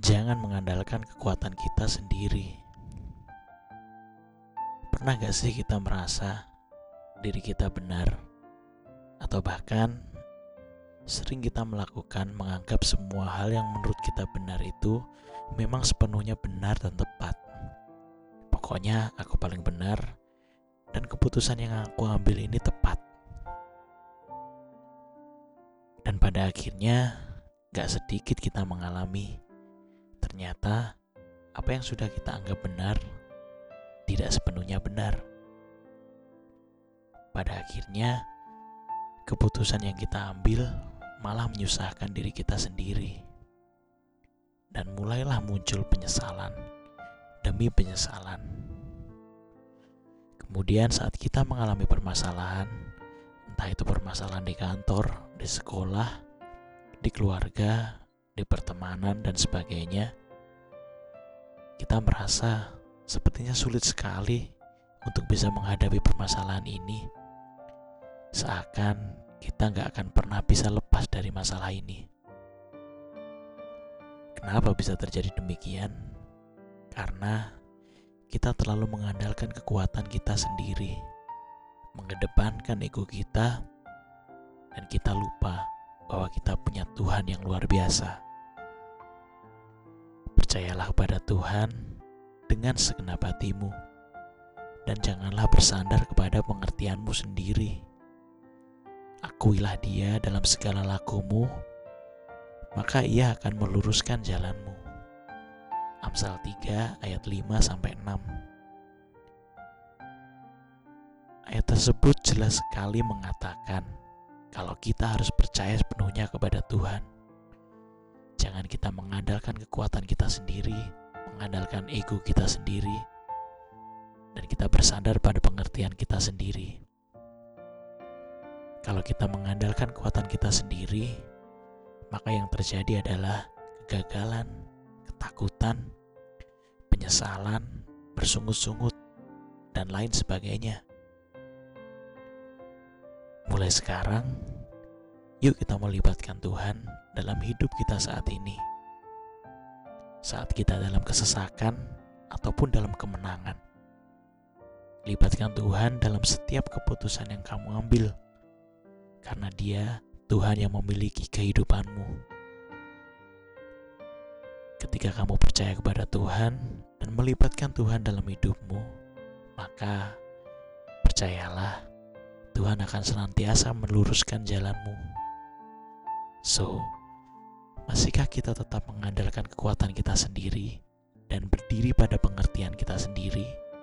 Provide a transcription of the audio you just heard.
jangan mengandalkan kekuatan kita sendiri. Pernah gak sih kita merasa diri kita benar, atau bahkan sering kita melakukan menganggap semua hal yang menurut kita benar itu memang sepenuhnya benar dan tepat. Pokoknya aku paling benar dan keputusan yang aku ambil ini tepat. Dan pada akhirnya gak sedikit kita mengalami ternyata apa yang sudah kita anggap benar tidak sepenuhnya benar. Pada akhirnya, keputusan yang kita ambil malah menyusahkan diri kita sendiri, dan mulailah muncul penyesalan demi penyesalan. Kemudian, saat kita mengalami permasalahan, entah itu permasalahan di kantor, di sekolah, di keluarga, di pertemanan, dan sebagainya, kita merasa sepertinya sulit sekali untuk bisa menghadapi permasalahan ini. Seakan kita nggak akan pernah bisa lepas dari masalah ini. Kenapa bisa terjadi demikian? Karena kita terlalu mengandalkan kekuatan kita sendiri, mengedepankan ego kita, dan kita lupa bahwa kita punya Tuhan yang luar biasa. Percayalah kepada Tuhan dengan segenap hatimu, dan janganlah bersandar kepada pengertianmu sendiri. Akuilah dia dalam segala lakumu, maka ia akan meluruskan jalanmu. Amsal 3 ayat 5 sampai 6. Ayat tersebut jelas sekali mengatakan kalau kita harus percaya sepenuhnya kepada Tuhan. Jangan kita mengandalkan kekuatan kita sendiri, mengandalkan ego kita sendiri dan kita bersandar pada pengertian kita sendiri. Kalau kita mengandalkan kekuatan kita sendiri, maka yang terjadi adalah kegagalan, ketakutan, penyesalan, bersungut-sungut, dan lain sebagainya. Mulai sekarang, yuk kita melibatkan Tuhan dalam hidup kita saat ini saat kita dalam kesesakan ataupun dalam kemenangan. Libatkan Tuhan dalam setiap keputusan yang kamu ambil, karena Dia Tuhan yang memiliki kehidupanmu. Ketika kamu percaya kepada Tuhan dan melibatkan Tuhan dalam hidupmu, maka percayalah Tuhan akan senantiasa meluruskan jalanmu. So, Masihkah kita tetap mengandalkan kekuatan kita sendiri dan berdiri pada pengertian kita sendiri?